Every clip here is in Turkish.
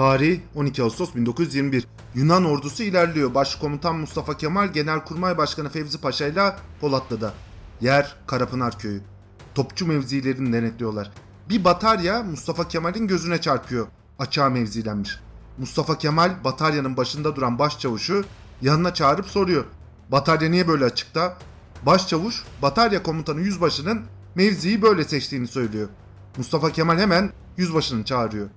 Tarih 12 Ağustos 1921. Yunan ordusu ilerliyor. Başkomutan Mustafa Kemal, Genelkurmay Başkanı Fevzi Paşa ile Polatlı'da. Yer Karapınar Köyü. Topçu mevzilerini denetliyorlar. Bir batarya Mustafa Kemal'in gözüne çarpıyor. Açığa mevzilenmiş. Mustafa Kemal bataryanın başında duran başçavuşu yanına çağırıp soruyor. Batarya niye böyle açıkta? Başçavuş batarya komutanı yüzbaşının mevziyi böyle seçtiğini söylüyor. Mustafa Kemal hemen yüzbaşını çağırıyor.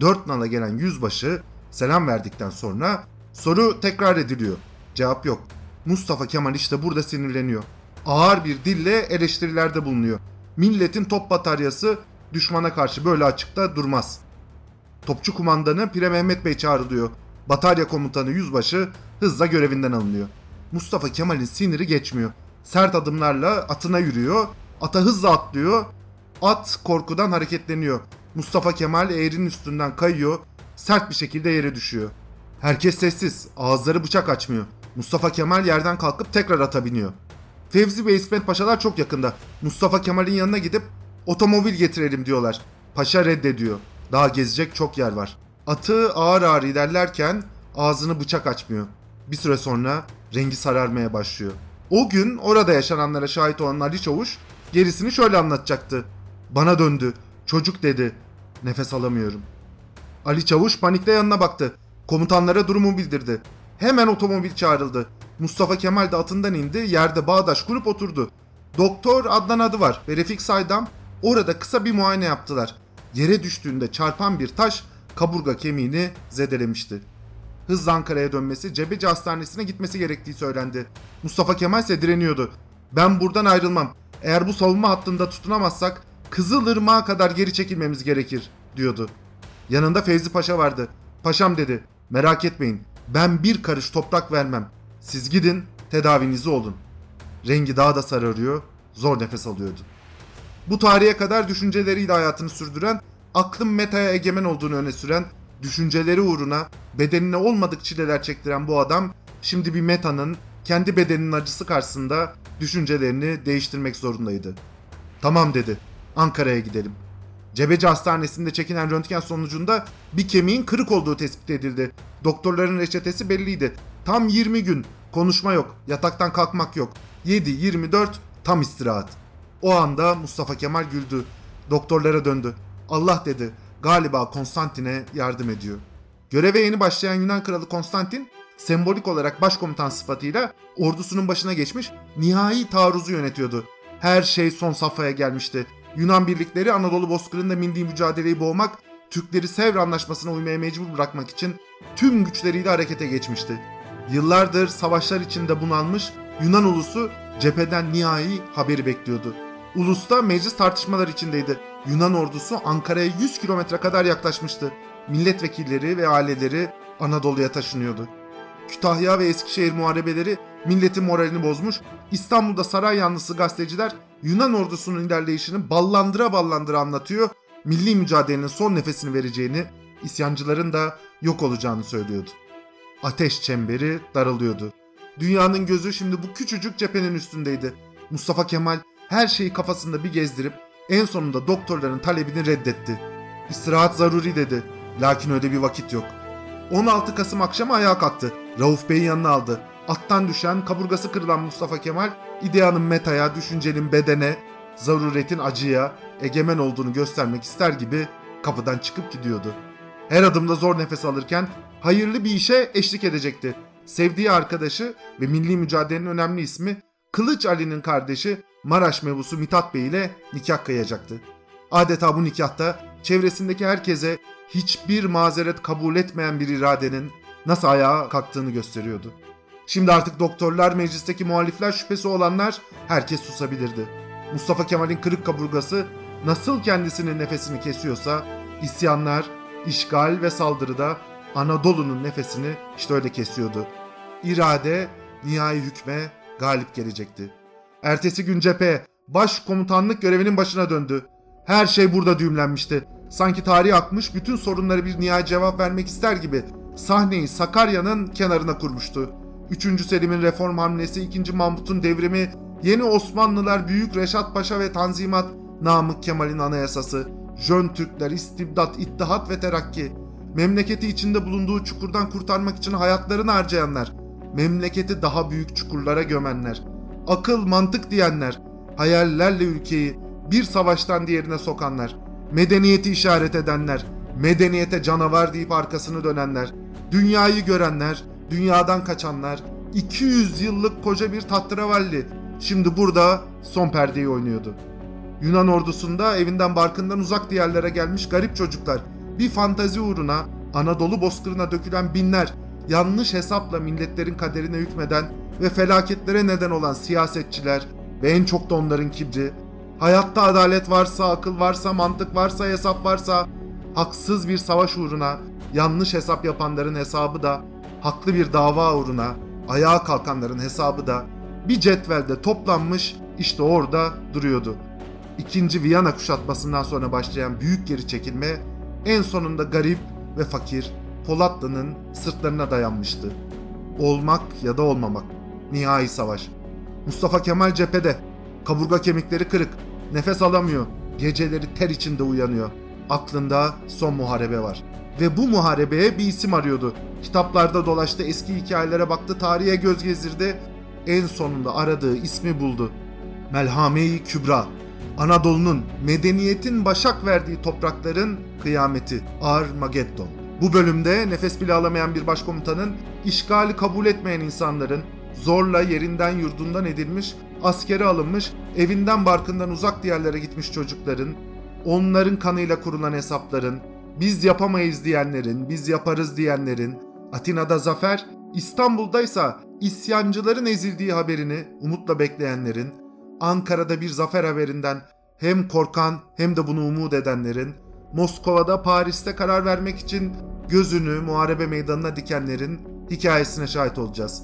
Dört nala gelen yüzbaşı selam verdikten sonra soru tekrar ediliyor. Cevap yok. Mustafa Kemal işte burada sinirleniyor. Ağır bir dille eleştirilerde bulunuyor. Milletin top bataryası düşmana karşı böyle açıkta durmaz. Topçu kumandanı Pire Mehmet Bey çağrılıyor. Batarya komutanı yüzbaşı hızla görevinden alınıyor. Mustafa Kemal'in siniri geçmiyor. Sert adımlarla atına yürüyor. Ata hızla atlıyor. At korkudan hareketleniyor. Mustafa Kemal eğrinin üstünden kayıyor. Sert bir şekilde yere düşüyor. Herkes sessiz. Ağızları bıçak açmıyor. Mustafa Kemal yerden kalkıp tekrar ata biniyor. Fevzi ve İsmet Paşalar çok yakında. Mustafa Kemal'in yanına gidip otomobil getirelim diyorlar. Paşa reddediyor. Daha gezecek çok yer var. Atı ağır ağır ilerlerken ağzını bıçak açmıyor. Bir süre sonra rengi sararmaya başlıyor. O gün orada yaşananlara şahit olan Ali Çavuş gerisini şöyle anlatacaktı. Bana döndü. Çocuk dedi. Nefes alamıyorum. Ali Çavuş panikle yanına baktı. Komutanlara durumu bildirdi. Hemen otomobil çağrıldı. Mustafa Kemal de atından indi, yerde bağdaş kurup oturdu. Doktor Adnan adı var ve Refik Saydam orada kısa bir muayene yaptılar. Yere düştüğünde çarpan bir taş kaburga kemiğini zedelemişti. Hızla Ankara'ya dönmesi, Cebeci Hastanesi'ne gitmesi gerektiği söylendi. Mustafa Kemal ise direniyordu. Ben buradan ayrılmam. Eğer bu savunma hattında tutunamazsak Kızılırmak'a kadar geri çekilmemiz gerekir diyordu. Yanında Fevzi Paşa vardı. Paşam dedi. Merak etmeyin. Ben bir karış toprak vermem. Siz gidin tedavinizi olun. Rengi daha da sararıyor. Zor nefes alıyordu. Bu tarihe kadar düşünceleriyle hayatını sürdüren, aklın metaya egemen olduğunu öne süren, düşünceleri uğruna bedenine olmadık çileler çektiren bu adam şimdi bir metanın kendi bedeninin acısı karşısında düşüncelerini değiştirmek zorundaydı. Tamam dedi. Ankara'ya gidelim. Cebeci Hastanesi'nde çekilen röntgen sonucunda bir kemiğin kırık olduğu tespit edildi. Doktorların reçetesi belliydi. Tam 20 gün. Konuşma yok. Yataktan kalkmak yok. 7-24 tam istirahat. O anda Mustafa Kemal güldü. Doktorlara döndü. Allah dedi. Galiba Konstantin'e yardım ediyor. Göreve yeni başlayan Yunan kralı Konstantin sembolik olarak başkomutan sıfatıyla ordusunun başına geçmiş nihai taarruzu yönetiyordu. Her şey son safhaya gelmişti. Yunan birlikleri Anadolu bozkırında milli mücadeleyi boğmak, Türkleri Sevr Anlaşması'na uymaya mecbur bırakmak için tüm güçleriyle harekete geçmişti. Yıllardır savaşlar içinde bunalmış Yunan ulusu cepheden nihai haberi bekliyordu. Ulusta meclis tartışmalar içindeydi. Yunan ordusu Ankara'ya 100 kilometre kadar yaklaşmıştı. Milletvekilleri ve aileleri Anadolu'ya taşınıyordu. Kütahya ve Eskişehir muharebeleri milletin moralini bozmuş, İstanbul'da saray yanlısı gazeteciler Yunan ordusunun ilerleyişini ballandıra ballandıra anlatıyor, milli mücadelenin son nefesini vereceğini, isyancıların da yok olacağını söylüyordu. Ateş çemberi daralıyordu. Dünyanın gözü şimdi bu küçücük cephenin üstündeydi. Mustafa Kemal her şeyi kafasında bir gezdirip en sonunda doktorların talebini reddetti. İstirahat zaruri dedi. Lakin öyle bir vakit yok. 16 Kasım akşamı ayağa kalktı. Rauf Bey'i yanına aldı. Attan düşen, kaburgası kırılan Mustafa Kemal, ideanın metaya, düşüncenin bedene, zaruretin acıya egemen olduğunu göstermek ister gibi kapıdan çıkıp gidiyordu. Her adımda zor nefes alırken hayırlı bir işe eşlik edecekti. Sevdiği arkadaşı ve milli mücadelenin önemli ismi Kılıç Ali'nin kardeşi Maraş mebusu Mithat Bey ile nikah kıyacaktı. Adeta bu nikahta çevresindeki herkese hiçbir mazeret kabul etmeyen bir iradenin nasıl ayağa kalktığını gösteriyordu. Şimdi artık doktorlar, meclisteki muhalifler, şüphesi olanlar herkes susabilirdi. Mustafa Kemal'in kırık kaburgası nasıl kendisinin nefesini kesiyorsa isyanlar, işgal ve saldırıda Anadolu'nun nefesini işte öyle kesiyordu. İrade nihai hükme galip gelecekti. Ertesi gün cephe baş komutanlık görevinin başına döndü. Her şey burada düğümlenmişti. Sanki tarih akmış bütün sorunlara bir nihai cevap vermek ister gibi sahneyi Sakarya'nın kenarına kurmuştu. 3. Selim'in reform hamlesi, 2. Mahmut'un devrimi, yeni Osmanlılar Büyük Reşat Paşa ve Tanzimat, Namık Kemal'in anayasası, Jön Türkler, istibdat, ittihat ve terakki. memleketi içinde bulunduğu çukurdan kurtarmak için hayatlarını harcayanlar, memleketi daha büyük çukurlara gömenler, akıl mantık diyenler, hayallerle ülkeyi bir savaştan diğerine sokanlar, medeniyeti işaret edenler, medeniyete canavar deyip arkasını dönenler, dünyayı görenler, dünyadan kaçanlar, 200 yıllık koca bir tahterevalli şimdi burada son perdeyi oynuyordu. Yunan ordusunda evinden barkından uzak diyarlara gelmiş garip çocuklar bir fantazi uğruna Anadolu bozkırına dökülen binler yanlış hesapla milletlerin kaderine hükmeden ve felaketlere neden olan siyasetçiler ve en çok da onların kibri, hayatta adalet varsa, akıl varsa, mantık varsa, hesap varsa, haksız bir savaş uğruna yanlış hesap yapanların hesabı da, haklı bir dava uğruna ayağa kalkanların hesabı da bir cetvelde toplanmış işte orada duruyordu. İkinci Viyana kuşatmasından sonra başlayan büyük geri çekilme en sonunda garip ve fakir Polatlı'nın sırtlarına dayanmıştı. Olmak ya da olmamak. Nihai savaş. Mustafa Kemal cephede. Kaburga kemikleri kırık. Nefes alamıyor. Geceleri ter içinde uyanıyor. Aklında son muharebe var. Ve bu muharebeye bir isim arıyordu. Kitaplarda dolaştı, eski hikayelere baktı, tarihe göz gezdirdi. En sonunda aradığı ismi buldu. Melhame-i Kübra. Anadolu'nun, medeniyetin başak verdiği toprakların kıyameti. Armageddon. Bu bölümde nefes bile alamayan bir başkomutanın, işgali kabul etmeyen insanların, zorla yerinden yurdundan edilmiş, askere alınmış, evinden barkından uzak diyarlara gitmiş çocukların, onların kanıyla kurulan hesapların, biz yapamayız diyenlerin, biz yaparız diyenlerin, Atina'da zafer, İstanbul'daysa isyancıların ezildiği haberini umutla bekleyenlerin, Ankara'da bir zafer haberinden hem korkan hem de bunu umut edenlerin, Moskova'da Paris'te karar vermek için gözünü muharebe meydanına dikenlerin hikayesine şahit olacağız.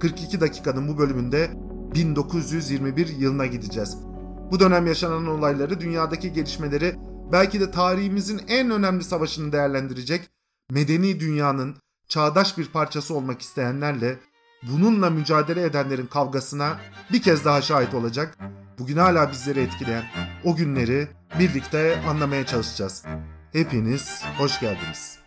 42 dakikanın bu bölümünde 1921 yılına gideceğiz. Bu dönem yaşanan olayları, dünyadaki gelişmeleri, belki de tarihimizin en önemli savaşını değerlendirecek, medeni dünyanın çağdaş bir parçası olmak isteyenlerle bununla mücadele edenlerin kavgasına bir kez daha şahit olacak. Bugün hala bizleri etkileyen o günleri birlikte anlamaya çalışacağız. Hepiniz hoş geldiniz.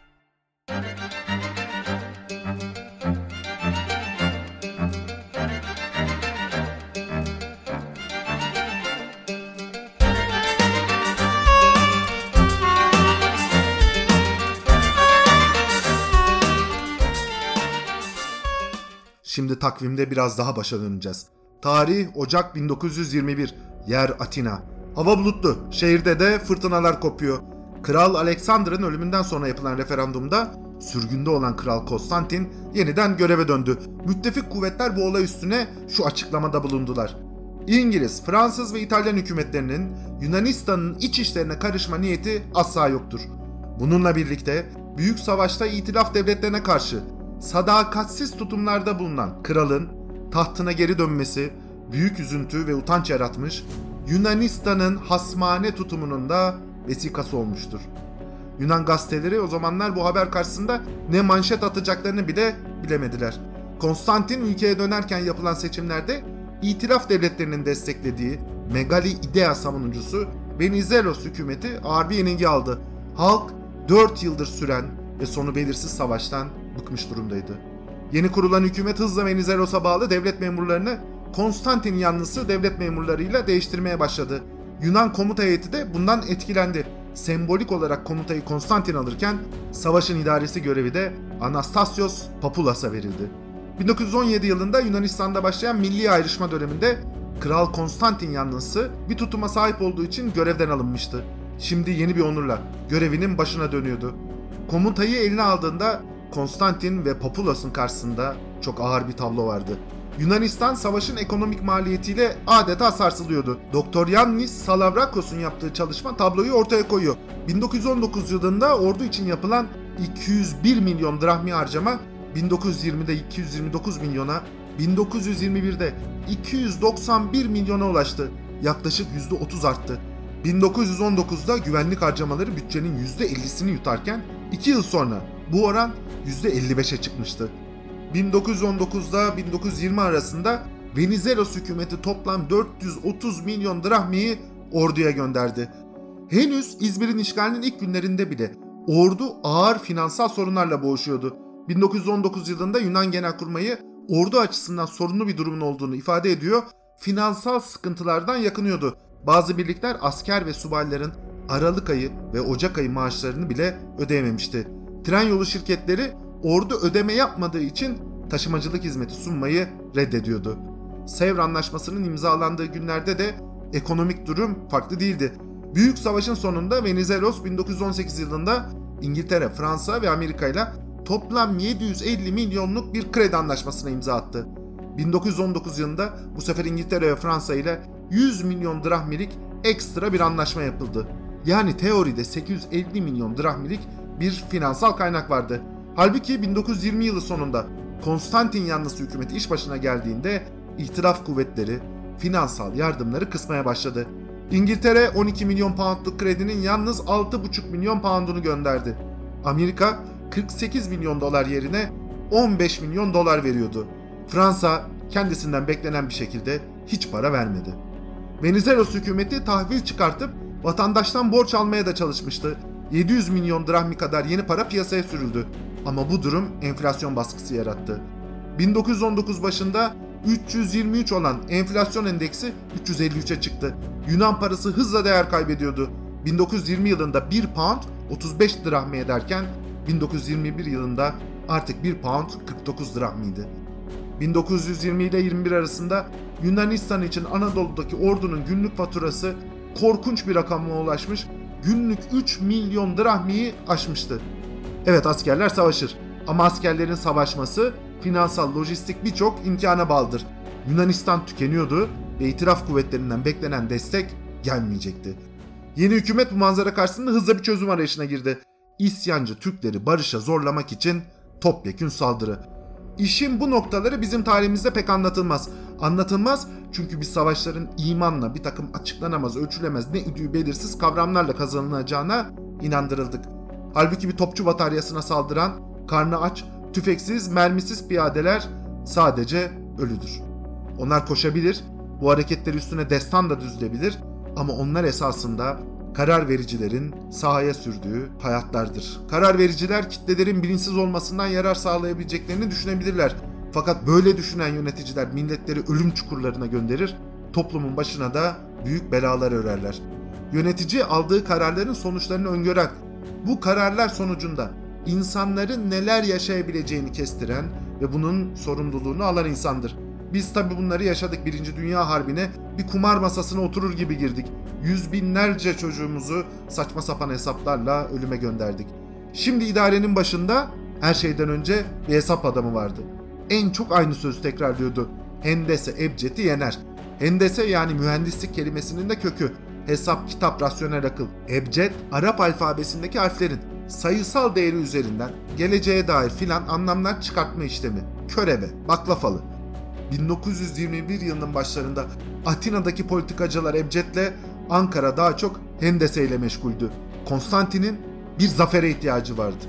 Şimdi takvimde biraz daha başa döneceğiz. Tarih Ocak 1921. Yer Atina. Hava bulutlu. Şehirde de fırtınalar kopuyor. Kral Alexander'ın ölümünden sonra yapılan referandumda sürgünde olan Kral Konstantin yeniden göreve döndü. Müttefik kuvvetler bu olay üstüne şu açıklamada bulundular. İngiliz, Fransız ve İtalyan hükümetlerinin Yunanistan'ın iç işlerine karışma niyeti asla yoktur. Bununla birlikte büyük savaşta itilaf devletlerine karşı sadakatsiz tutumlarda bulunan kralın tahtına geri dönmesi büyük üzüntü ve utanç yaratmış, Yunanistan'ın hasmane tutumunun da vesikası olmuştur. Yunan gazeteleri o zamanlar bu haber karşısında ne manşet atacaklarını bile bilemediler. Konstantin ülkeye dönerken yapılan seçimlerde itilaf devletlerinin desteklediği Megali İdea savunucusu Venizelos hükümeti ağır bir yenilgi aldı. Halk 4 yıldır süren ve sonu belirsiz savaştan bıkmış durumdaydı. Yeni kurulan hükümet hızla Venizelos'a bağlı devlet memurlarını Konstantin yanlısı devlet memurlarıyla değiştirmeye başladı. Yunan komuta heyeti de bundan etkilendi. Sembolik olarak komutayı Konstantin alırken savaşın idaresi görevi de Anastasios Papulas'a verildi. 1917 yılında Yunanistan'da başlayan milli ayrışma döneminde Kral Konstantin yanlısı bir tutuma sahip olduğu için görevden alınmıştı. Şimdi yeni bir onurla görevinin başına dönüyordu. Komutayı eline aldığında Konstantin ve Populas'ın karşısında çok ağır bir tablo vardı. Yunanistan savaşın ekonomik maliyetiyle adeta sarsılıyordu. Doktor Yannis Salavrakos'un yaptığı çalışma tabloyu ortaya koyuyor. 1919 yılında ordu için yapılan 201 milyon drahmi harcama 1920'de 229 milyona, 1921'de 291 milyona ulaştı. Yaklaşık %30 arttı. 1919'da güvenlik harcamaları bütçenin %50'sini yutarken 2 yıl sonra bu oran %55'e çıkmıştı. 1919'da 1920 arasında Venizelos hükümeti toplam 430 milyon drahmiyi orduya gönderdi. Henüz İzmir'in işgalinin ilk günlerinde bile ordu ağır finansal sorunlarla boğuşuyordu. 1919 yılında Yunan Genelkurmayı ordu açısından sorunlu bir durumun olduğunu ifade ediyor, finansal sıkıntılardan yakınıyordu. Bazı birlikler asker ve subayların Aralık ayı ve Ocak ayı maaşlarını bile ödeyememişti. Tren yolu şirketleri ordu ödeme yapmadığı için taşımacılık hizmeti sunmayı reddediyordu. Sevr Anlaşması'nın imzalandığı günlerde de ekonomik durum farklı değildi. Büyük Savaş'ın sonunda Venizelos 1918 yılında İngiltere, Fransa ve Amerika ile toplam 750 milyonluk bir kredi anlaşmasına imza attı. 1919 yılında bu sefer İngiltere ve Fransa ile 100 milyon drahmilik ekstra bir anlaşma yapıldı. Yani teoride 850 milyon drahmilik bir finansal kaynak vardı. Halbuki 1920 yılı sonunda Konstantin yanlısı hükümeti iş başına geldiğinde itiraf kuvvetleri finansal yardımları kısmaya başladı. İngiltere 12 milyon poundluk kredinin yalnız 6,5 milyon poundunu gönderdi. Amerika 48 milyon dolar yerine 15 milyon dolar veriyordu. Fransa kendisinden beklenen bir şekilde hiç para vermedi. Venizelos hükümeti tahvil çıkartıp vatandaştan borç almaya da çalışmıştı. 700 milyon drahmi kadar yeni para piyasaya sürüldü. Ama bu durum enflasyon baskısı yarattı. 1919 başında 323 olan enflasyon endeksi 353'e çıktı. Yunan parası hızla değer kaybediyordu. 1920 yılında 1 pound 35 drahmi ederken 1921 yılında artık 1 pound 49 drahmiydi. 1920 ile 21 arasında Yunanistan için Anadolu'daki ordunun günlük faturası korkunç bir rakama ulaşmış, günlük 3 milyon drahmiyi aşmıştı. Evet askerler savaşır ama askerlerin savaşması finansal, lojistik birçok imkana bağlıdır. Yunanistan tükeniyordu ve itiraf kuvvetlerinden beklenen destek gelmeyecekti. Yeni hükümet bu manzara karşısında hızla bir çözüm arayışına girdi. İsyancı Türkleri barışa zorlamak için topyekün saldırı. İşin bu noktaları bizim tarihimizde pek anlatılmaz. Anlatılmaz çünkü biz savaşların imanla bir takım açıklanamaz, ölçülemez, ne üdüğü belirsiz kavramlarla kazanılacağına inandırıldık. Halbuki bir topçu bataryasına saldıran, karnı aç, tüfeksiz, mermisiz piyadeler sadece ölüdür. Onlar koşabilir, bu hareketler üstüne destan da düzülebilir ama onlar esasında karar vericilerin sahaya sürdüğü hayatlardır. Karar vericiler kitlelerin bilinçsiz olmasından yarar sağlayabileceklerini düşünebilirler. Fakat böyle düşünen yöneticiler milletleri ölüm çukurlarına gönderir, toplumun başına da büyük belalar örerler. Yönetici aldığı kararların sonuçlarını öngören, bu kararlar sonucunda insanların neler yaşayabileceğini kestiren ve bunun sorumluluğunu alan insandır. Biz tabi bunları yaşadık. Birinci Dünya Harbi'ne bir kumar masasına oturur gibi girdik. Yüz binlerce çocuğumuzu saçma sapan hesaplarla ölüme gönderdik. Şimdi idarenin başında her şeyden önce bir hesap adamı vardı. En çok aynı sözü tekrarlıyordu. Hendese Ebced'i yener. Hendese yani mühendislik kelimesinin de kökü. Hesap, kitap, rasyonel akıl. Ebced, Arap alfabesindeki harflerin sayısal değeri üzerinden geleceğe dair filan anlamlar çıkartma işlemi. Körebe, baklafalı. 1921 yılının başlarında Atina'daki politikacılar Ebced'le Ankara daha çok Hendese ile meşguldü. Konstantin'in bir zafere ihtiyacı vardı.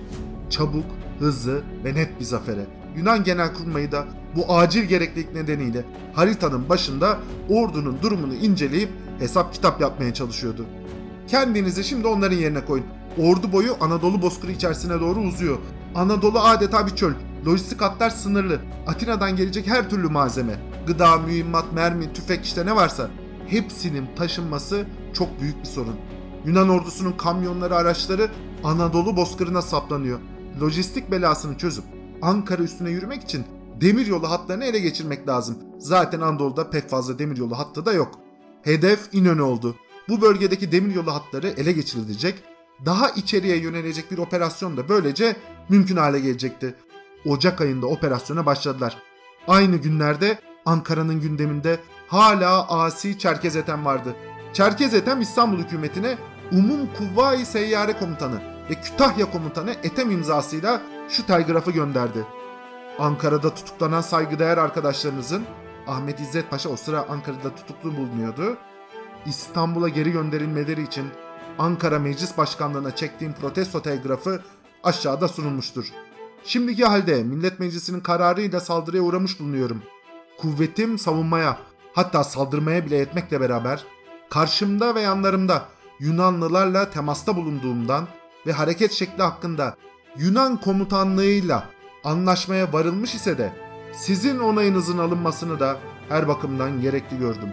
Çabuk, hızlı ve net bir zafere. Yunan Genelkurmayı da bu acil gereklilik nedeniyle haritanın başında ordunun durumunu inceleyip hesap kitap yapmaya çalışıyordu. Kendinizi şimdi onların yerine koyun. Ordu boyu Anadolu bozkırı içerisine doğru uzuyor. Anadolu adeta bir çöl. Lojistik hatlar sınırlı. Atina'dan gelecek her türlü malzeme, gıda, mühimmat, mermi, tüfek işte ne varsa hepsinin taşınması çok büyük bir sorun. Yunan ordusunun kamyonları, araçları Anadolu bozkırına saplanıyor. Lojistik belasını çözüp Ankara üstüne yürümek için demiryolu hatlarını ele geçirmek lazım. Zaten Anadolu'da pek fazla demiryolu hattı da yok. Hedef İnönü oldu. Bu bölgedeki demiryolu hatları ele geçirilecek, daha içeriye yönelecek bir operasyon da böylece mümkün hale gelecekti. Ocak ayında operasyona başladılar. Aynı günlerde Ankara'nın gündeminde hala asi Çerkez Ethem vardı. Çerkez Ethem İstanbul hükümetine Umum Kuvvayi Seyyare Komutanı ve Kütahya Komutanı Ethem imzasıyla şu telgrafı gönderdi. Ankara'da tutuklanan saygıdeğer arkadaşlarınızın Ahmet İzzet Paşa o sıra Ankara'da tutuklu bulunuyordu. İstanbul'a geri gönderilmeleri için Ankara Meclis Başkanlığı'na çektiğim protesto telgrafı aşağıda sunulmuştur. Şimdiki halde Millet Meclisi'nin kararıyla saldırıya uğramış bulunuyorum. Kuvvetim savunmaya, hatta saldırmaya bile yetmekle beraber karşımda ve yanlarımda Yunanlılarla temasta bulunduğumdan ve hareket şekli hakkında Yunan komutanlığıyla anlaşmaya varılmış ise de sizin onayınızın alınmasını da her bakımdan gerekli gördüm.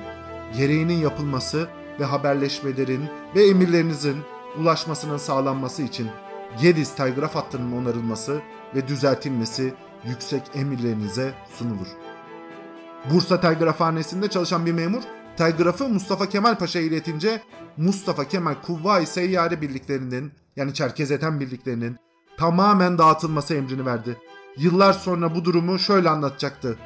Gereğinin yapılması ve haberleşmelerin ve emirlerinizin ulaşmasının sağlanması için Gediz telgraf hattının onarılması ve düzeltilmesi yüksek emirlerinize sunulur. Bursa Telgrafhanesi'nde çalışan bir memur telgrafı Mustafa Kemal Paşa'ya iletince Mustafa Kemal Kuvvayi Seyyare birliklerinin yani Çerkezeten birliklerinin tamamen dağıtılması emrini verdi. Yıllar sonra bu durumu şöyle anlatacaktı.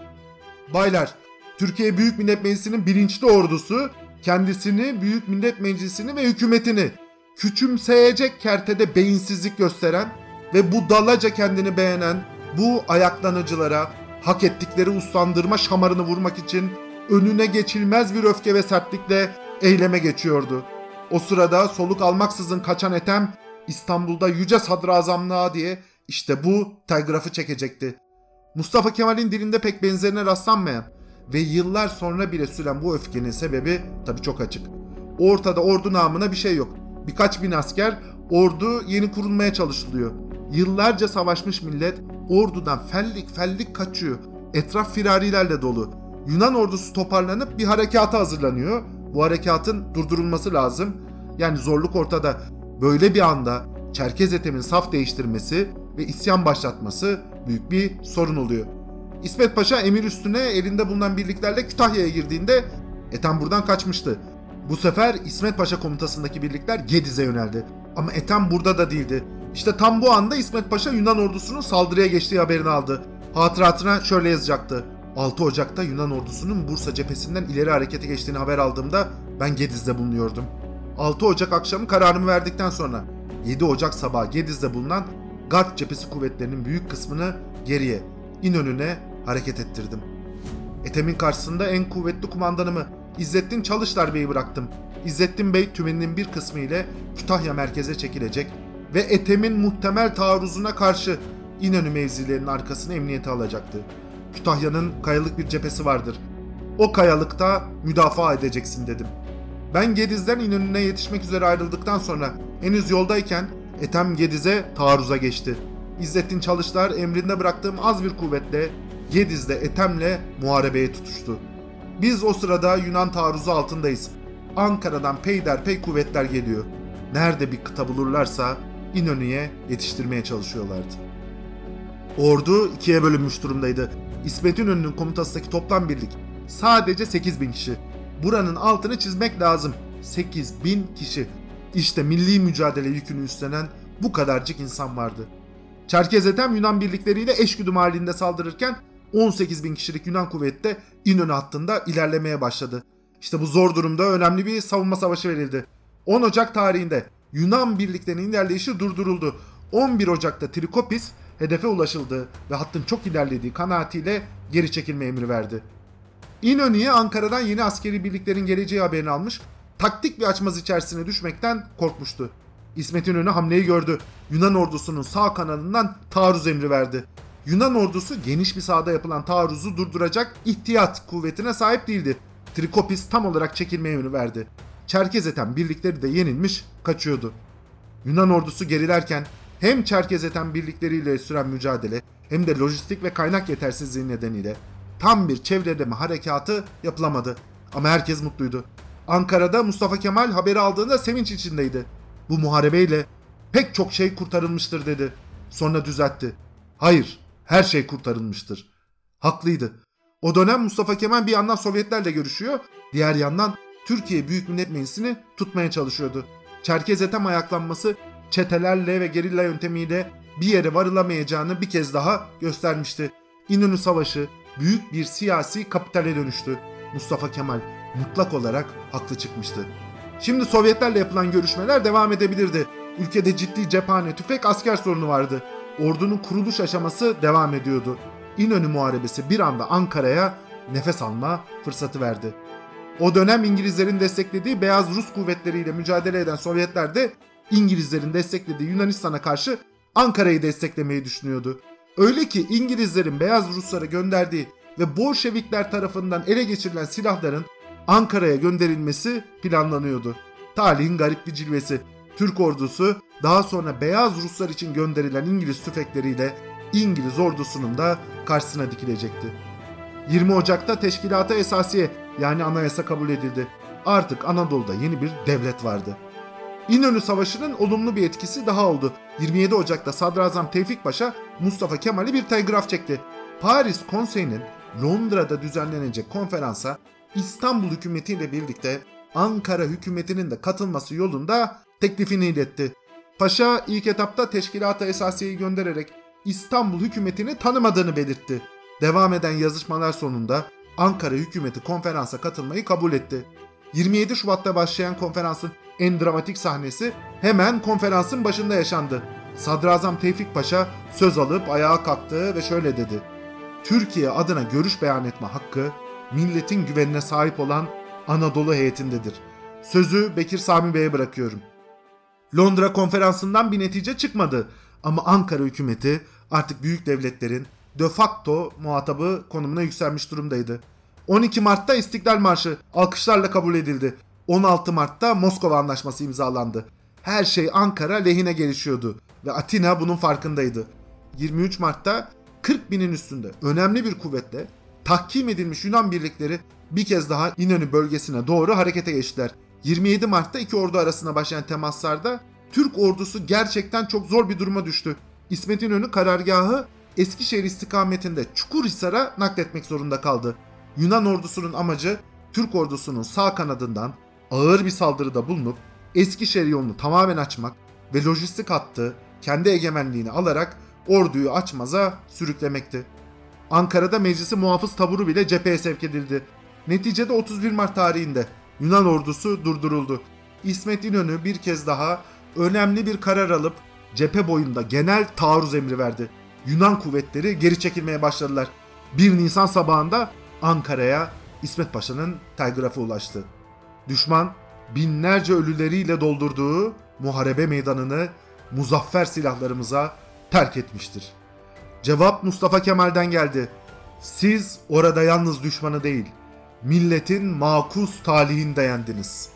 Baylar, Türkiye Büyük Millet Meclisi'nin bilinçli ordusu kendisini, Büyük Millet Meclisi'ni ve hükümetini küçümseyecek kertede beyinsizlik gösteren ve bu dalaca kendini beğenen bu ayaklanıcılara hak ettikleri uslandırma şamarını vurmak için önüne geçilmez bir öfke ve sertlikle eyleme geçiyordu. O sırada soluk almaksızın kaçan Ethem İstanbul'da yüce sadrazamlığa diye işte bu telgrafı çekecekti. Mustafa Kemal'in dilinde pek benzerine rastlanmayan ve yıllar sonra bile süren bu öfkenin sebebi tabi çok açık. Ortada ordu namına bir şey yok. Birkaç bin asker ordu yeni kurulmaya çalışılıyor. Yıllarca savaşmış millet ordudan fellik fellik kaçıyor. Etraf firarilerle dolu. Yunan ordusu toparlanıp bir harekata hazırlanıyor. Bu harekatın durdurulması lazım. Yani zorluk ortada. Böyle bir anda Çerkez Ethem'in saf değiştirmesi ve isyan başlatması büyük bir sorun oluyor. İsmet Paşa emir üstüne elinde bulunan birliklerle Kütahya'ya girdiğinde Ethem buradan kaçmıştı. Bu sefer İsmet Paşa komutasındaki birlikler Gediz'e yöneldi. Ama Ethem burada da değildi. İşte tam bu anda İsmet Paşa Yunan ordusunun saldırıya geçtiği haberini aldı. Hatıratına şöyle yazacaktı. 6 Ocak'ta Yunan ordusunun Bursa cephesinden ileri harekete geçtiğini haber aldığımda ben Gediz'de bulunuyordum. 6 Ocak akşamı kararımı verdikten sonra 7 Ocak sabahı Gediz'de bulunan Garp cephesi kuvvetlerinin büyük kısmını geriye, İnönü'ne hareket ettirdim. Ethem'in karşısında en kuvvetli kumandanımı İzzettin Çalışlar Bey'i bıraktım. İzzettin Bey tümeninin bir kısmı ile Kütahya merkeze çekilecek ve Ethem'in muhtemel taarruzuna karşı İnönü mevzilerinin arkasını emniyete alacaktı. Kütahya'nın kayalık bir cephesi vardır. O kayalıkta müdafaa edeceksin dedim. Ben Gediz'den İnönü'ne yetişmek üzere ayrıldıktan sonra henüz yoldayken Ethem Gediz'e taarruza geçti. İzzettin Çalışlar emrinde bıraktığım az bir kuvvetle Gediz'de Ethem'le muharebeye tutuştu. Biz o sırada Yunan taarruzu altındayız. Ankara'dan peyderpey kuvvetler geliyor. Nerede bir kıta bulurlarsa İnönü'ye yetiştirmeye çalışıyorlardı. Ordu ikiye bölünmüş durumdaydı. İsmet İnönü'nün komutasındaki toplam birlik sadece 8 bin kişi. Buranın altını çizmek lazım. 8 bin kişi. İşte milli mücadele yükünü üstlenen bu kadarcık insan vardı. Çerkez Ethem Yunan birlikleriyle eşgüdüm halinde saldırırken 18 bin kişilik Yunan kuvveti de İnönü hattında ilerlemeye başladı. İşte bu zor durumda önemli bir savunma savaşı verildi. 10 Ocak tarihinde Yunan birliklerinin ilerleyişi durduruldu. 11 Ocak'ta Trikopis hedefe ulaşıldı ve hattın çok ilerlediği kanaatiyle geri çekilme emri verdi. İnönü'ye Ankara'dan yeni askeri birliklerin geleceği haberini almış, taktik bir açmaz içerisine düşmekten korkmuştu. İsmet İnönü hamleyi gördü. Yunan ordusunun sağ kanalından taarruz emri verdi. Yunan ordusu geniş bir sahada yapılan taarruzu durduracak ihtiyat kuvvetine sahip değildi. Trikopis tam olarak çekilme emri verdi. Çerkez eten birlikleri de yenilmiş, kaçıyordu. Yunan ordusu gerilerken hem Çerkez eten birlikleriyle süren mücadele hem de lojistik ve kaynak yetersizliği nedeniyle tam bir çevreleme harekatı yapılamadı. Ama herkes mutluydu. Ankara'da Mustafa Kemal haberi aldığında sevinç içindeydi. Bu muharebeyle pek çok şey kurtarılmıştır dedi. Sonra düzeltti. Hayır, her şey kurtarılmıştır. Haklıydı. O dönem Mustafa Kemal bir yandan Sovyetlerle görüşüyor, diğer yandan Türkiye Büyük Millet Meclisi'ni tutmaya çalışıyordu. Çerkez etem ayaklanması çetelerle ve gerilla yöntemiyle bir yere varılamayacağını bir kez daha göstermişti. İnönü Savaşı büyük bir siyasi kapitale dönüştü. Mustafa Kemal mutlak olarak haklı çıkmıştı. Şimdi Sovyetlerle yapılan görüşmeler devam edebilirdi. Ülkede ciddi cephane, tüfek, asker sorunu vardı. Ordunun kuruluş aşaması devam ediyordu. İnönü Muharebesi bir anda Ankara'ya nefes alma fırsatı verdi. O dönem İngilizlerin desteklediği beyaz Rus kuvvetleriyle mücadele eden Sovyetler de İngilizlerin desteklediği Yunanistan'a karşı Ankara'yı desteklemeyi düşünüyordu. Öyle ki İngilizlerin beyaz Ruslara gönderdiği ve Bolşevikler tarafından ele geçirilen silahların Ankara'ya gönderilmesi planlanıyordu. Talihin garip bir cilvesi. Türk ordusu daha sonra Beyaz Ruslar için gönderilen İngiliz tüfekleriyle İngiliz ordusunun da karşısına dikilecekti. 20 Ocak'ta Teşkilata Esasiye yani anayasa kabul edildi. Artık Anadolu'da yeni bir devlet vardı. İnönü Savaşı'nın olumlu bir etkisi daha oldu. 27 Ocak'ta Sadrazam Tevfik Paşa Mustafa Kemal'i bir telgraf çekti. Paris Konseyi'nin Londra'da düzenlenecek konferansa İstanbul hükümetiyle birlikte Ankara hükümetinin de katılması yolunda teklifini iletti. Paşa ilk etapta teşkilata esasiyeyi göndererek İstanbul hükümetini tanımadığını belirtti. Devam eden yazışmalar sonunda Ankara hükümeti konferansa katılmayı kabul etti. 27 Şubat'ta başlayan konferansın en dramatik sahnesi hemen konferansın başında yaşandı. Sadrazam Tevfik Paşa söz alıp ayağa kalktı ve şöyle dedi. Türkiye adına görüş beyan etme hakkı milletin güvenine sahip olan Anadolu heyetindedir. Sözü Bekir Sami Bey'e bırakıyorum. Londra konferansından bir netice çıkmadı ama Ankara hükümeti artık büyük devletlerin de facto muhatabı konumuna yükselmiş durumdaydı. 12 Mart'ta İstiklal Marşı alkışlarla kabul edildi. 16 Mart'ta Moskova Anlaşması imzalandı. Her şey Ankara lehine gelişiyordu ve Atina bunun farkındaydı. 23 Mart'ta 40 binin üstünde önemli bir kuvvetle tahkim edilmiş Yunan birlikleri bir kez daha İnönü bölgesine doğru harekete geçtiler. 27 Mart'ta iki ordu arasında başlayan temaslarda Türk ordusu gerçekten çok zor bir duruma düştü. İsmet İnönü karargahı Eskişehir istikametinde Çukurhisar'a nakletmek zorunda kaldı. Yunan ordusunun amacı Türk ordusunun sağ kanadından ağır bir saldırıda bulunup Eskişehir yolunu tamamen açmak ve lojistik hattı kendi egemenliğini alarak orduyu açmaza sürüklemekti. Ankara'da meclisi muhafız taburu bile cepheye sevk edildi. Neticede 31 Mart tarihinde Yunan ordusu durduruldu. İsmet İnönü bir kez daha önemli bir karar alıp cephe boyunda genel taarruz emri verdi. Yunan kuvvetleri geri çekilmeye başladılar. 1 Nisan sabahında Ankara'ya İsmet Paşa'nın telgrafı ulaştı. Düşman binlerce ölüleriyle doldurduğu muharebe meydanını muzaffer silahlarımıza terk etmiştir. Cevap Mustafa Kemal'den geldi. Siz orada yalnız düşmanı değil, milletin makus talihini dayandınız.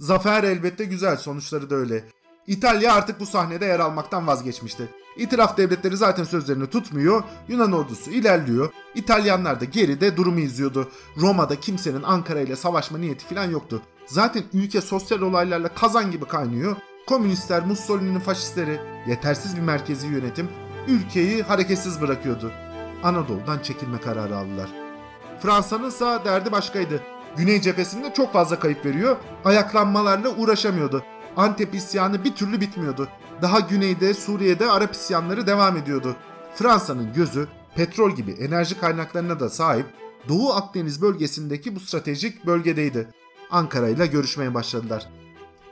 Zafer elbette güzel, sonuçları da öyle. İtalya artık bu sahnede yer almaktan vazgeçmişti. İtiraf devletleri zaten sözlerini tutmuyor, Yunan ordusu ilerliyor, İtalyanlar da geride durumu izliyordu. Roma'da kimsenin Ankara ile savaşma niyeti falan yoktu. Zaten ülke sosyal olaylarla kazan gibi kaynıyor. Komünistler, Mussolini'nin faşistleri, yetersiz bir merkezi yönetim ülkeyi hareketsiz bırakıyordu. Anadolu'dan çekilme kararı aldılar. Fransa'nın ise derdi başkaydı. Güney cephesinde çok fazla kayıp veriyor, ayaklanmalarla uğraşamıyordu. Antep isyanı bir türlü bitmiyordu. Daha güneyde Suriye'de Arap isyanları devam ediyordu. Fransa'nın gözü petrol gibi enerji kaynaklarına da sahip Doğu Akdeniz bölgesindeki bu stratejik bölgedeydi. Ankara ile görüşmeye başladılar.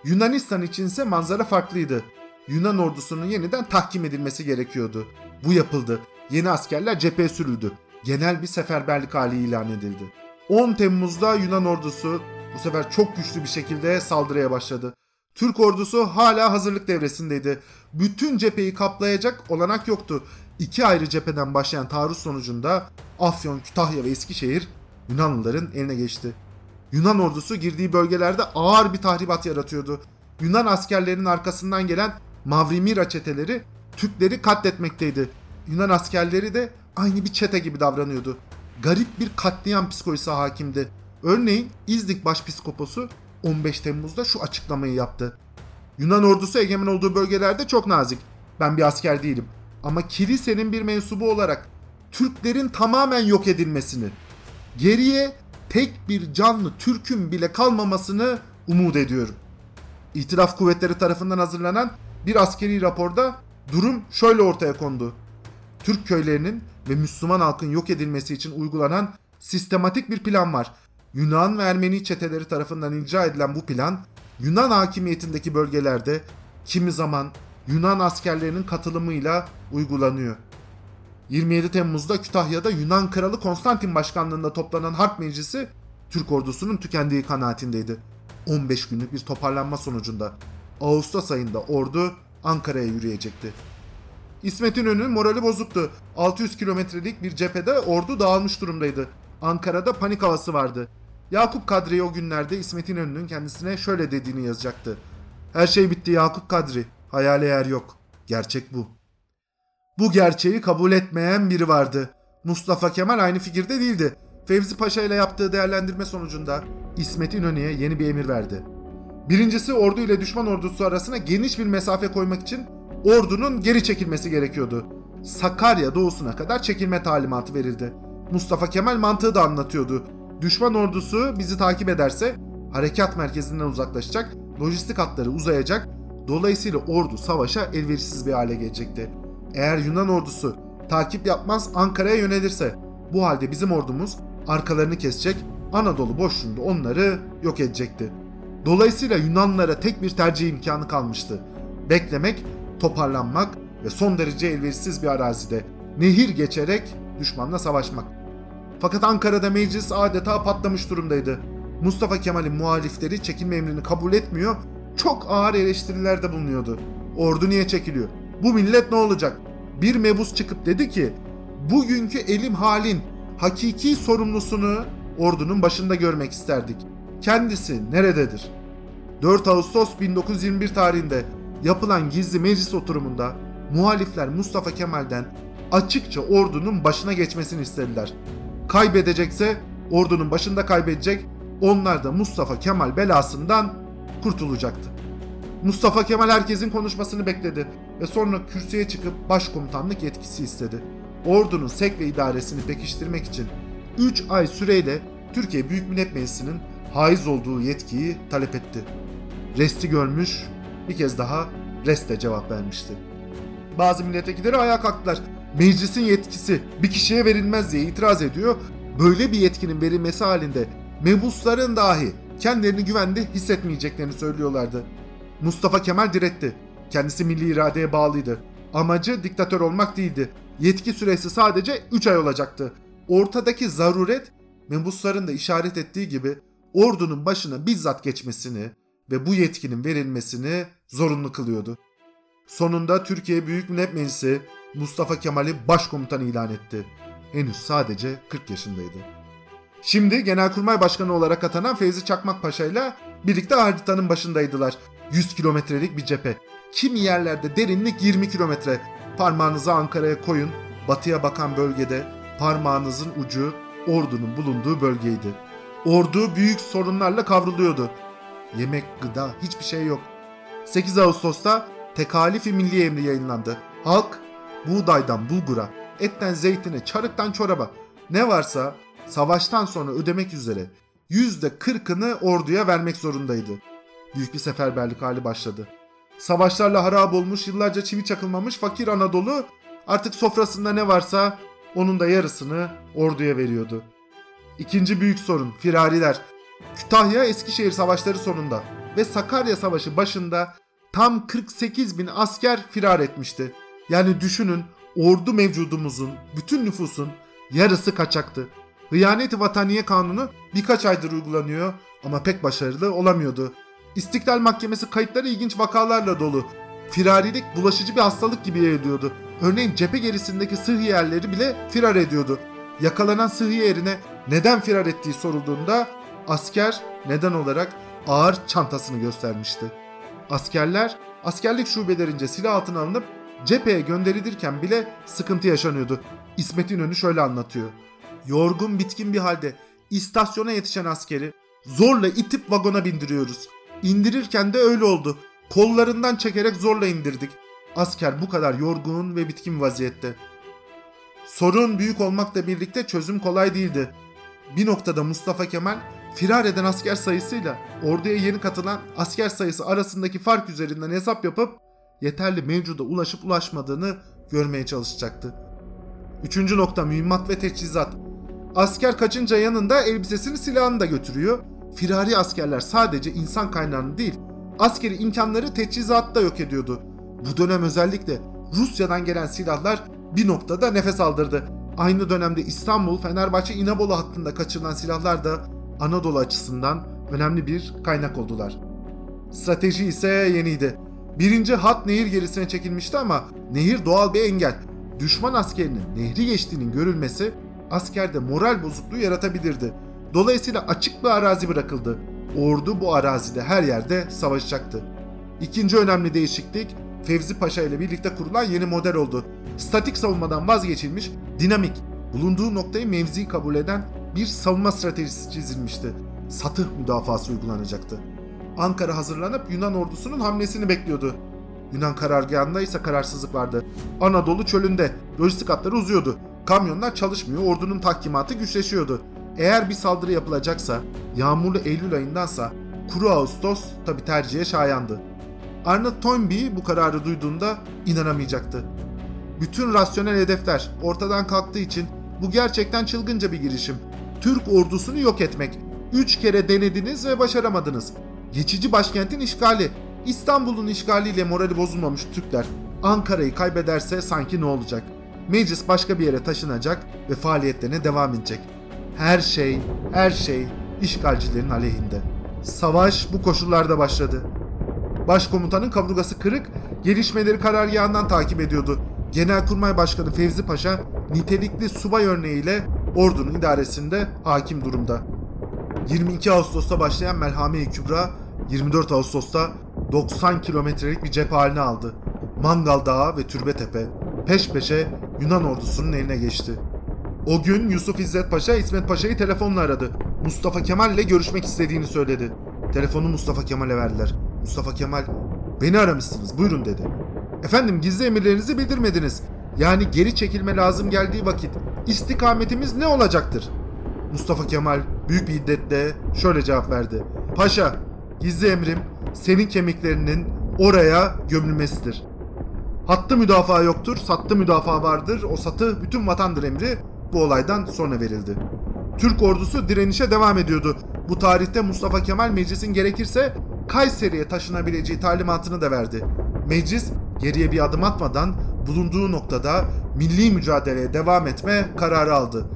Yunanistan içinse manzara farklıydı. Yunan ordusunun yeniden tahkim edilmesi gerekiyordu. Bu yapıldı. Yeni askerler cepheye sürüldü. Genel bir seferberlik hali ilan edildi. 10 Temmuz'da Yunan ordusu bu sefer çok güçlü bir şekilde saldırıya başladı. Türk ordusu hala hazırlık devresindeydi. Bütün cepheyi kaplayacak olanak yoktu. İki ayrı cepheden başlayan taarruz sonucunda Afyon, Kütahya ve Eskişehir Yunanlıların eline geçti. Yunan ordusu girdiği bölgelerde ağır bir tahribat yaratıyordu. Yunan askerlerinin arkasından gelen Mavrimira çeteleri Türkleri katletmekteydi. Yunan askerleri de aynı bir çete gibi davranıyordu. Garip bir katliam psikolojisi hakimdi. Örneğin İznik Başpiskoposu 15 Temmuz'da şu açıklamayı yaptı. Yunan ordusu egemen olduğu bölgelerde çok nazik. Ben bir asker değilim. Ama kilisenin bir mensubu olarak Türklerin tamamen yok edilmesini, geriye tek bir canlı Türk'ün bile kalmamasını umut ediyorum. İtiraf kuvvetleri tarafından hazırlanan bir askeri raporda durum şöyle ortaya kondu. Türk köylerinin ve Müslüman halkın yok edilmesi için uygulanan sistematik bir plan var. Yunan ve Ermeni çeteleri tarafından icra edilen bu plan Yunan hakimiyetindeki bölgelerde kimi zaman Yunan askerlerinin katılımıyla uygulanıyor. 27 Temmuz'da Kütahya'da Yunan Kralı Konstantin başkanlığında toplanan Harp Meclisi Türk ordusunun tükendiği kanaatindeydi. 15 günlük bir toparlanma sonucunda Ağustos ayında ordu Ankara'ya yürüyecekti. İsmet İnönü'nün morali bozuktu. 600 kilometrelik bir cephede ordu dağılmış durumdaydı. Ankara'da panik havası vardı. Yakup Kadri o günlerde İsmet İnönü'nün kendisine şöyle dediğini yazacaktı. Her şey bitti Yakup Kadri. Hayale yer yok. Gerçek bu. Bu gerçeği kabul etmeyen biri vardı. Mustafa Kemal aynı fikirde değildi. Fevzi Paşa ile yaptığı değerlendirme sonucunda İsmet İnönü'ye yeni bir emir verdi. Birincisi ordu ile düşman ordusu arasına geniş bir mesafe koymak için ordunun geri çekilmesi gerekiyordu. Sakarya doğusuna kadar çekilme talimatı verildi. Mustafa Kemal mantığı da anlatıyordu. Düşman ordusu bizi takip ederse harekat merkezinden uzaklaşacak, lojistik hatları uzayacak, dolayısıyla ordu savaşa elverişsiz bir hale gelecekti. Eğer Yunan ordusu takip yapmaz Ankara'ya yönelirse bu halde bizim ordumuz arkalarını kesecek, Anadolu boşluğunda onları yok edecekti. Dolayısıyla Yunanlılara tek bir tercih imkanı kalmıştı. Beklemek, toparlanmak ve son derece elverişsiz bir arazide nehir geçerek düşmanla savaşmak. Fakat Ankara'da meclis adeta patlamış durumdaydı. Mustafa Kemal'in muhalifleri çekilme emrini kabul etmiyor, çok ağır eleştirilerde bulunuyordu. Ordu niye çekiliyor? Bu millet ne olacak? Bir mebus çıkıp dedi ki, bugünkü elim halin hakiki sorumlusunu ordunun başında görmek isterdik. Kendisi nerededir? 4 Ağustos 1921 tarihinde yapılan gizli meclis oturumunda muhalifler Mustafa Kemal'den açıkça ordunun başına geçmesini istediler. Kaybedecekse ordunun başında kaybedecek, onlar da Mustafa Kemal belasından kurtulacaktı. Mustafa Kemal herkesin konuşmasını bekledi ve sonra kürsüye çıkıp başkomutanlık yetkisi istedi. Ordunun sek ve idaresini pekiştirmek için 3 ay süreyle Türkiye Büyük Millet Meclisi'nin haiz olduğu yetkiyi talep etti. Resti görmüş, bir kez daha reste cevap vermişti. Bazı milletvekilleri ayağa kalktılar. Meclisin yetkisi bir kişiye verilmez diye itiraz ediyor. Böyle bir yetkinin verilmesi halinde mebusların dahi kendilerini güvende hissetmeyeceklerini söylüyorlardı. Mustafa Kemal diretti. Kendisi milli iradeye bağlıydı. Amacı diktatör olmak değildi. Yetki süresi sadece 3 ay olacaktı. Ortadaki zaruret mebusların da işaret ettiği gibi ordunun başına bizzat geçmesini ve bu yetkinin verilmesini zorunlu kılıyordu. Sonunda Türkiye Büyük Millet Meclisi Mustafa Kemal'i başkomutan ilan etti. Henüz sadece 40 yaşındaydı. Şimdi Genelkurmay Başkanı olarak atanan Feyzi Çakmak Paşa ile birlikte haritanın başındaydılar. 100 kilometrelik bir cephe. Kimi yerlerde derinlik 20 kilometre. Parmağınızı Ankara'ya koyun. Batıya bakan bölgede parmağınızın ucu ordunun bulunduğu bölgeydi. Ordu büyük sorunlarla kavruluyordu. Yemek, gıda, hiçbir şey yok. 8 Ağustos'ta tekalifi milli emri yayınlandı. Halk buğdaydan bulgura, etten zeytine, çarıktan çoraba ne varsa savaştan sonra ödemek üzere %40'ını orduya vermek zorundaydı. Büyük bir seferberlik hali başladı. Savaşlarla harap olmuş, yıllarca çivi çakılmamış fakir Anadolu artık sofrasında ne varsa onun da yarısını orduya veriyordu. İkinci büyük sorun firariler. Kütahya Eskişehir savaşları sonunda ve Sakarya Savaşı başında tam 48 bin asker firar etmişti. Yani düşünün ordu mevcudumuzun, bütün nüfusun yarısı kaçaktı. Hıyanet-i Vataniye Kanunu birkaç aydır uygulanıyor ama pek başarılı olamıyordu. İstiklal Mahkemesi kayıtları ilginç vakalarla dolu. Firarilik bulaşıcı bir hastalık gibi yayılıyordu. Örneğin cephe gerisindeki sıhhiyerleri bile firar ediyordu. Yakalanan sıhhiyerine neden firar ettiği sorulduğunda asker neden olarak ağır çantasını göstermişti. Askerler askerlik şubelerince silah altına alınıp cepheye gönderilirken bile sıkıntı yaşanıyordu. İsmet İnönü şöyle anlatıyor. Yorgun bitkin bir halde istasyona yetişen askeri zorla itip vagona bindiriyoruz. İndirirken de öyle oldu. Kollarından çekerek zorla indirdik. Asker bu kadar yorgun ve bitkin vaziyette. Sorun büyük olmakla birlikte çözüm kolay değildi. Bir noktada Mustafa Kemal firar eden asker sayısıyla orduya yeni katılan asker sayısı arasındaki fark üzerinden hesap yapıp yeterli mevcuda ulaşıp ulaşmadığını görmeye çalışacaktı. Üçüncü nokta mühimmat ve teçhizat. Asker kaçınca yanında elbisesini silahını da götürüyor. Firari askerler sadece insan kaynağını değil, askeri imkanları teçhizatta yok ediyordu. Bu dönem özellikle Rusya'dan gelen silahlar bir noktada nefes aldırdı. Aynı dönemde İstanbul, Fenerbahçe, İnebolu hattında kaçırılan silahlar da Anadolu açısından önemli bir kaynak oldular. Strateji ise yeniydi. Birinci hat nehir gerisine çekilmişti ama nehir doğal bir engel. Düşman askerinin nehri geçtiğinin görülmesi askerde moral bozukluğu yaratabilirdi. Dolayısıyla açık bir arazi bırakıldı. Ordu bu arazide her yerde savaşacaktı. İkinci önemli değişiklik Fevzi Paşa ile birlikte kurulan yeni model oldu. Statik savunmadan vazgeçilmiş, dinamik, bulunduğu noktayı mevzi kabul eden bir savunma stratejisi çizilmişti. Satıh müdafası uygulanacaktı. Ankara hazırlanıp Yunan ordusunun hamlesini bekliyordu. Yunan karargahında ise kararsızlık vardı. Anadolu çölünde lojistik hatları uzuyordu. Kamyonlar çalışmıyor, ordunun tahkimatı güçleşiyordu. Eğer bir saldırı yapılacaksa, yağmurlu Eylül ayındansa kuru Ağustos tabi tercihe şayandı. Arnold Toynbee bu kararı duyduğunda inanamayacaktı. Bütün rasyonel hedefler ortadan kalktığı için bu gerçekten çılgınca bir girişim. Türk ordusunu yok etmek. Üç kere denediniz ve başaramadınız. Geçici başkentin işgali. İstanbul'un işgaliyle morali bozulmamış Türkler. Ankara'yı kaybederse sanki ne olacak? Meclis başka bir yere taşınacak ve faaliyetlerine devam edecek. Her şey, her şey işgalcilerin aleyhinde. Savaş bu koşullarda başladı. Başkomutanın kaburgası kırık, gelişmeleri karargahından takip ediyordu. Genelkurmay Başkanı Fevzi Paşa nitelikli subay örneğiyle ordunun idaresinde hakim durumda. 22 Ağustos'ta başlayan Melhame-i Kübra 24 Ağustos'ta 90 kilometrelik bir cephe haline aldı. Mangal Dağı ve Türbetepe peş peşe Yunan ordusunun eline geçti. O gün Yusuf İzzet Paşa İsmet Paşa'yı telefonla aradı. Mustafa Kemal ile görüşmek istediğini söyledi. Telefonu Mustafa Kemal'e verdiler. Mustafa Kemal beni aramışsınız buyurun dedi. Efendim gizli emirlerinizi bildirmediniz. Yani geri çekilme lazım geldiği vakit istikametimiz ne olacaktır? Mustafa Kemal büyük bir hiddetle şöyle cevap verdi. Paşa, gizli emrim senin kemiklerinin oraya gömülmesidir. Hattı müdafaa yoktur, sattı müdafaa vardır. O satı bütün vatandır emri bu olaydan sonra verildi. Türk ordusu direnişe devam ediyordu. Bu tarihte Mustafa Kemal meclisin gerekirse Kayseri'ye taşınabileceği talimatını da verdi. Meclis geriye bir adım atmadan bulunduğu noktada milli mücadeleye devam etme kararı aldı.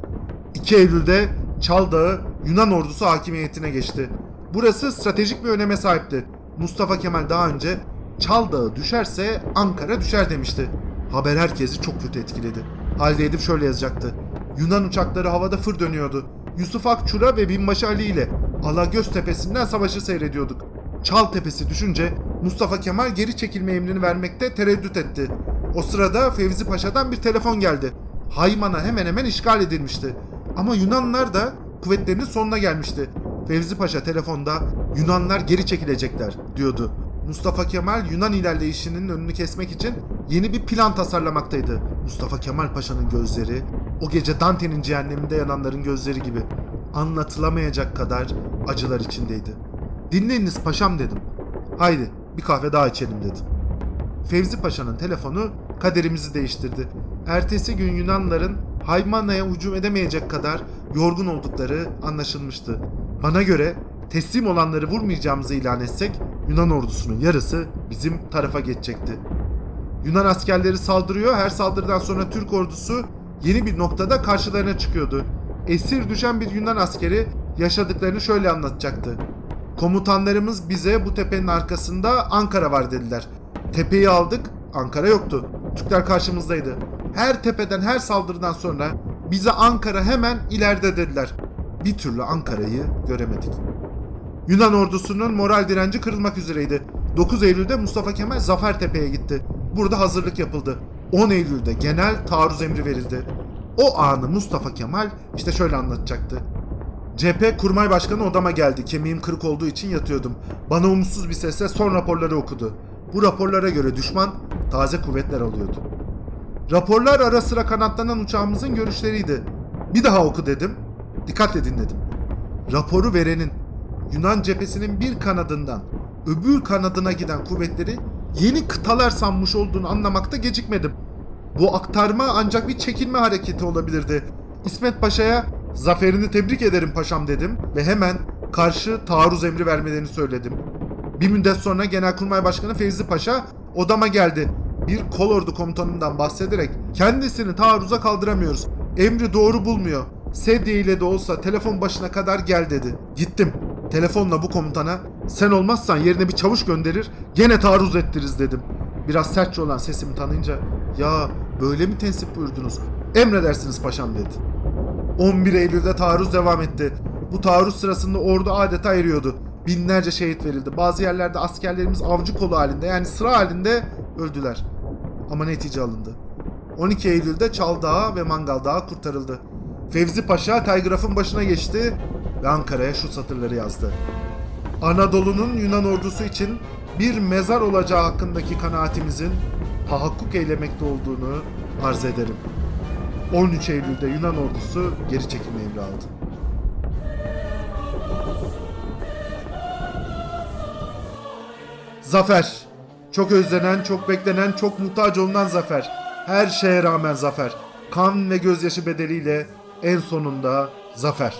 2 Eylül'de Çaldağı Yunan ordusu hakimiyetine geçti. Burası stratejik bir öneme sahipti. Mustafa Kemal daha önce Çaldağı düşerse Ankara düşer demişti. Haber herkesi çok kötü etkiledi. Halde Edip şöyle yazacaktı. Yunan uçakları havada fır dönüyordu. Yusuf Akçura ve Binbaşı Ali ile Alagöz tepesinden savaşı seyrediyorduk. Çal tepesi düşünce Mustafa Kemal geri çekilme emrini vermekte tereddüt etti. O sırada Fevzi Paşa'dan bir telefon geldi. Hayman'a hemen hemen işgal edilmişti. Ama Yunanlar da kuvvetlerinin sonuna gelmişti. Fevzi Paşa telefonda Yunanlar geri çekilecekler diyordu. Mustafa Kemal Yunan ilerleyişinin önünü kesmek için yeni bir plan tasarlamaktaydı. Mustafa Kemal Paşa'nın gözleri o gece Dante'nin cehenneminde yananların gözleri gibi anlatılamayacak kadar acılar içindeydi. Dinleyiniz paşam dedim. Haydi bir kahve daha içelim dedi. Fevzi Paşa'nın telefonu kaderimizi değiştirdi. Ertesi gün Yunanların Haymana'ya hücum edemeyecek kadar yorgun oldukları anlaşılmıştı. Bana göre teslim olanları vurmayacağımızı ilan etsek Yunan ordusunun yarısı bizim tarafa geçecekti. Yunan askerleri saldırıyor. Her saldırıdan sonra Türk ordusu yeni bir noktada karşılarına çıkıyordu. Esir düşen bir Yunan askeri yaşadıklarını şöyle anlatacaktı. Komutanlarımız bize bu tepenin arkasında Ankara var dediler. Tepeyi aldık, Ankara yoktu. Türkler karşımızdaydı. Her tepeden, her saldırıdan sonra bize Ankara hemen ileride dediler. Bir türlü Ankara'yı göremedik. Yunan ordusunun moral direnci kırılmak üzereydi. 9 Eylül'de Mustafa Kemal Zafertepe'ye gitti. Burada hazırlık yapıldı. 10 Eylül'de genel taarruz emri verildi. O anı Mustafa Kemal işte şöyle anlatacaktı. Cephe kurmay başkanı odama geldi. Kemiğim kırık olduğu için yatıyordum. Bana umutsuz bir sesle son raporları okudu. Bu raporlara göre düşman taze kuvvetler alıyordu. Raporlar ara sıra kanatlanan uçağımızın görüşleriydi. Bir daha oku dedim. Dikkatle dinledim. Raporu verenin Yunan cephesinin bir kanadından öbür kanadına giden kuvvetleri yeni kıtalar sanmış olduğunu anlamakta gecikmedim. Bu aktarma ancak bir çekilme hareketi olabilirdi. İsmet Paşa'ya zaferini tebrik ederim paşam dedim ve hemen karşı taarruz emri vermelerini söyledim. Bir müddet sonra Genelkurmay Başkanı Fevzi Paşa odama geldi. Bir kolordu komutanından bahsederek kendisini taarruza kaldıramıyoruz. Emri doğru bulmuyor. Sedye ile de olsa telefon başına kadar gel dedi. Gittim. Telefonla bu komutana sen olmazsan yerine bir çavuş gönderir gene taarruz ettiririz dedim. Biraz sertçe olan sesimi tanıyınca ya böyle mi tensip buyurdunuz? Emredersiniz paşam dedi. 11 Eylül'de taarruz devam etti. Bu taarruz sırasında ordu adeta eriyordu. Binlerce şehit verildi. Bazı yerlerde askerlerimiz avcı kolu halinde yani sıra halinde öldüler. Ama netice alındı. 12 Eylül'de Çal Dağı ve Mangal Dağı kurtarıldı. Fevzi Paşa telgrafın başına geçti ve Ankara'ya şu satırları yazdı. Anadolu'nun Yunan ordusu için bir mezar olacağı hakkındaki kanaatimizin tahakkuk eylemekte olduğunu arz ederim. 13 Eylül'de Yunan ordusu geri çekilme emri aldı. Zafer. Çok özlenen, çok beklenen, çok muhtaç olunan zafer. Her şeye rağmen zafer. Kan ve gözyaşı bedeliyle en sonunda zafer.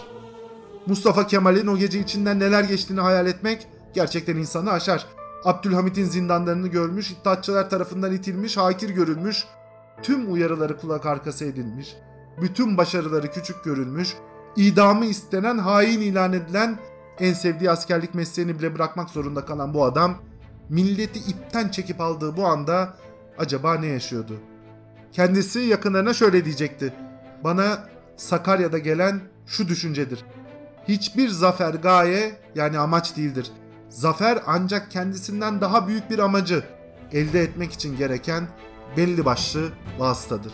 Mustafa Kemal'in o gece içinden neler geçtiğini hayal etmek gerçekten insanı aşar. Abdülhamit'in zindanlarını görmüş, iddiatçılar tarafından itilmiş, hakir görülmüş, tüm uyarıları kulak arkası edilmiş, bütün başarıları küçük görülmüş, idamı istenen, hain ilan edilen, en sevdiği askerlik mesleğini bile bırakmak zorunda kalan bu adam, milleti ipten çekip aldığı bu anda acaba ne yaşıyordu? Kendisi yakınlarına şöyle diyecekti. Bana Sakarya'da gelen şu düşüncedir. Hiçbir zafer gaye yani amaç değildir. Zafer ancak kendisinden daha büyük bir amacı elde etmek için gereken belli başlı vasıtadır.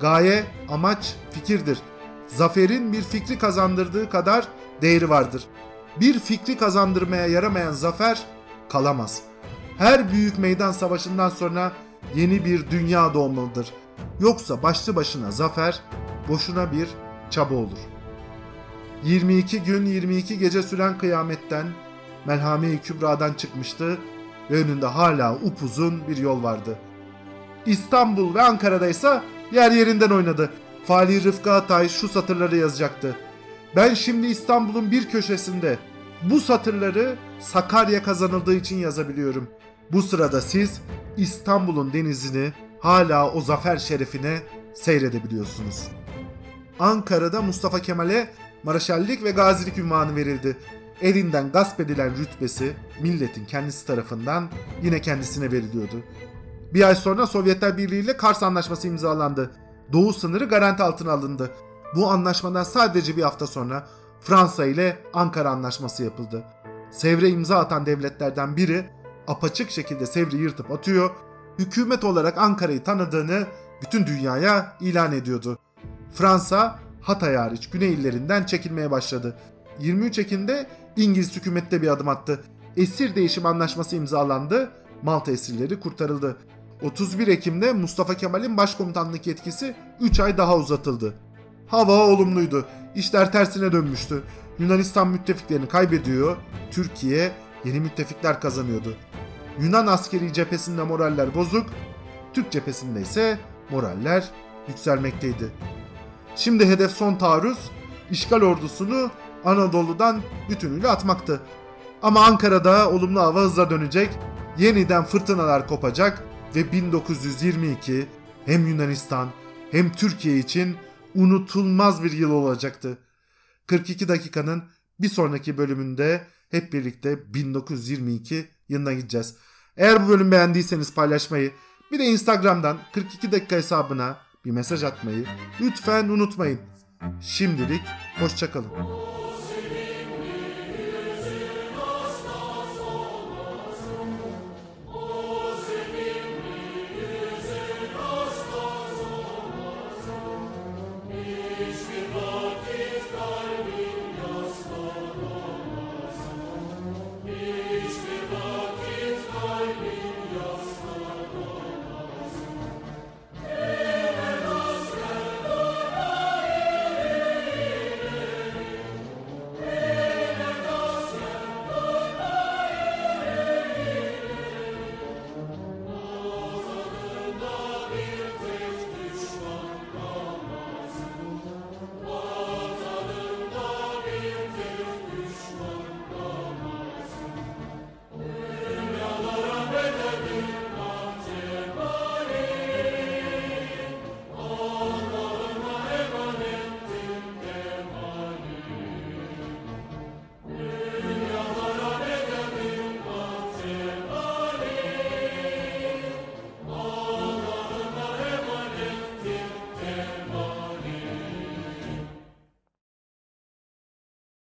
Gaye, amaç, fikirdir. Zaferin bir fikri kazandırdığı kadar değeri vardır. Bir fikri kazandırmaya yaramayan zafer kalamaz. Her büyük meydan savaşından sonra yeni bir dünya doğmalıdır. Yoksa başlı başına zafer boşuna bir çaba olur. 22 gün 22 gece süren kıyametten Melhame-i Kübra'dan çıkmıştı ve önünde hala upuzun bir yol vardı. İstanbul ve Ankara'da ise yer yerinden oynadı. Fali Rıfkı Atay şu satırları yazacaktı. Ben şimdi İstanbul'un bir köşesinde bu satırları Sakarya kazanıldığı için yazabiliyorum. Bu sırada siz İstanbul'un denizini hala o zafer şerefine seyredebiliyorsunuz. Ankara'da Mustafa Kemal'e Maraşallik ve Gazilik ünvanı verildi. Elinden gasp edilen rütbesi milletin kendisi tarafından yine kendisine veriliyordu. Bir ay sonra Sovyetler Birliği ile Kars Anlaşması imzalandı. Doğu sınırı garanti altına alındı. Bu anlaşmadan sadece bir hafta sonra Fransa ile Ankara Anlaşması yapıldı. Sevre imza atan devletlerden biri apaçık şekilde Sevr'i yırtıp atıyor, hükümet olarak Ankara'yı tanıdığını bütün dünyaya ilan ediyordu. Fransa Hatay hariç güney illerinden çekilmeye başladı. 23 Ekim'de İngiliz hükümette bir adım attı. Esir değişim anlaşması imzalandı. Malta esirleri kurtarıldı. 31 Ekim'de Mustafa Kemal'in başkomutanlık yetkisi 3 ay daha uzatıldı. Hava olumluydu. İşler tersine dönmüştü. Yunanistan müttefiklerini kaybediyor, Türkiye yeni müttefikler kazanıyordu. Yunan askeri cephesinde moraller bozuk, Türk cephesinde ise moraller yükselmekteydi. Şimdi hedef son taarruz, işgal ordusunu Anadolu'dan bütünüyle atmaktı. Ama Ankara'da olumlu hava hızla dönecek, yeniden fırtınalar kopacak ve 1922 hem Yunanistan hem Türkiye için unutulmaz bir yıl olacaktı. 42 dakikanın bir sonraki bölümünde hep birlikte 1922 yılına gideceğiz. Eğer bu bölümü beğendiyseniz paylaşmayı, bir de Instagram'dan 42 dakika hesabına bir mesaj atmayı lütfen unutmayın. Şimdilik hoşçakalın.